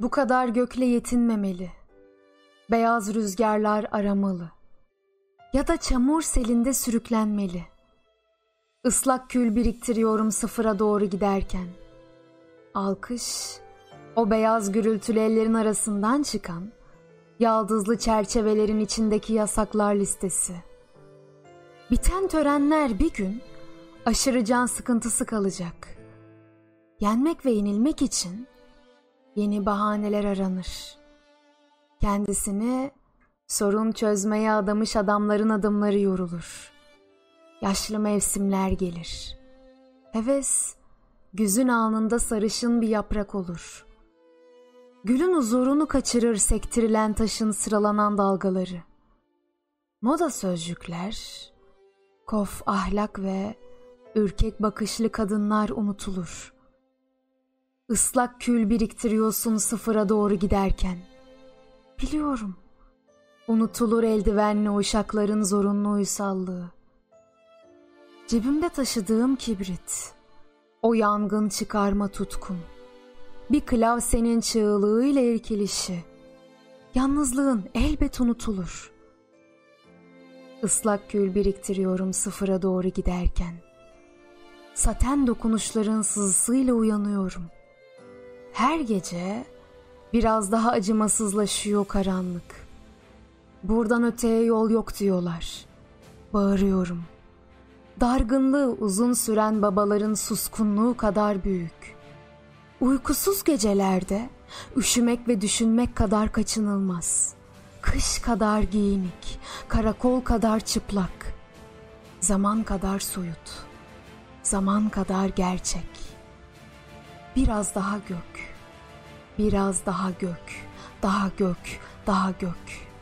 Bu kadar gökle yetinmemeli. Beyaz rüzgarlar aramalı. Ya da çamur selinde sürüklenmeli. Islak kül biriktiriyorum sıfıra doğru giderken. Alkış, o beyaz gürültülü ellerin arasından çıkan, yaldızlı çerçevelerin içindeki yasaklar listesi. Biten törenler bir gün aşırı can sıkıntısı kalacak. Yenmek ve yenilmek için yeni bahaneler aranır. Kendisini sorun çözmeye adamış adamların adımları yorulur. Yaşlı mevsimler gelir. Heves güzün alnında sarışın bir yaprak olur. Gülün huzurunu kaçırır sektirilen taşın sıralanan dalgaları. Moda sözcükler, kof ahlak ve ürkek bakışlı kadınlar unutulur. Islak kül biriktiriyorsun sıfıra doğru giderken. Biliyorum. Unutulur eldivenli uşakların zorunlu uysallığı. Cebimde taşıdığım kibrit. O yangın çıkarma tutkun. Bir klavsenin çığlığıyla irkilişi. Yalnızlığın elbet unutulur. Islak gül biriktiriyorum sıfıra doğru giderken. Saten dokunuşların sızısıyla uyanıyorum. Her gece biraz daha acımasızlaşıyor karanlık. Buradan öteye yol yok diyorlar. Bağırıyorum. Dargınlığı uzun süren babaların suskunluğu kadar büyük. Uykusuz gecelerde üşümek ve düşünmek kadar kaçınılmaz. Kış kadar giyinik, karakol kadar çıplak, zaman kadar soyut, zaman kadar gerçek. Biraz daha gök, biraz daha gök, daha gök, daha gök.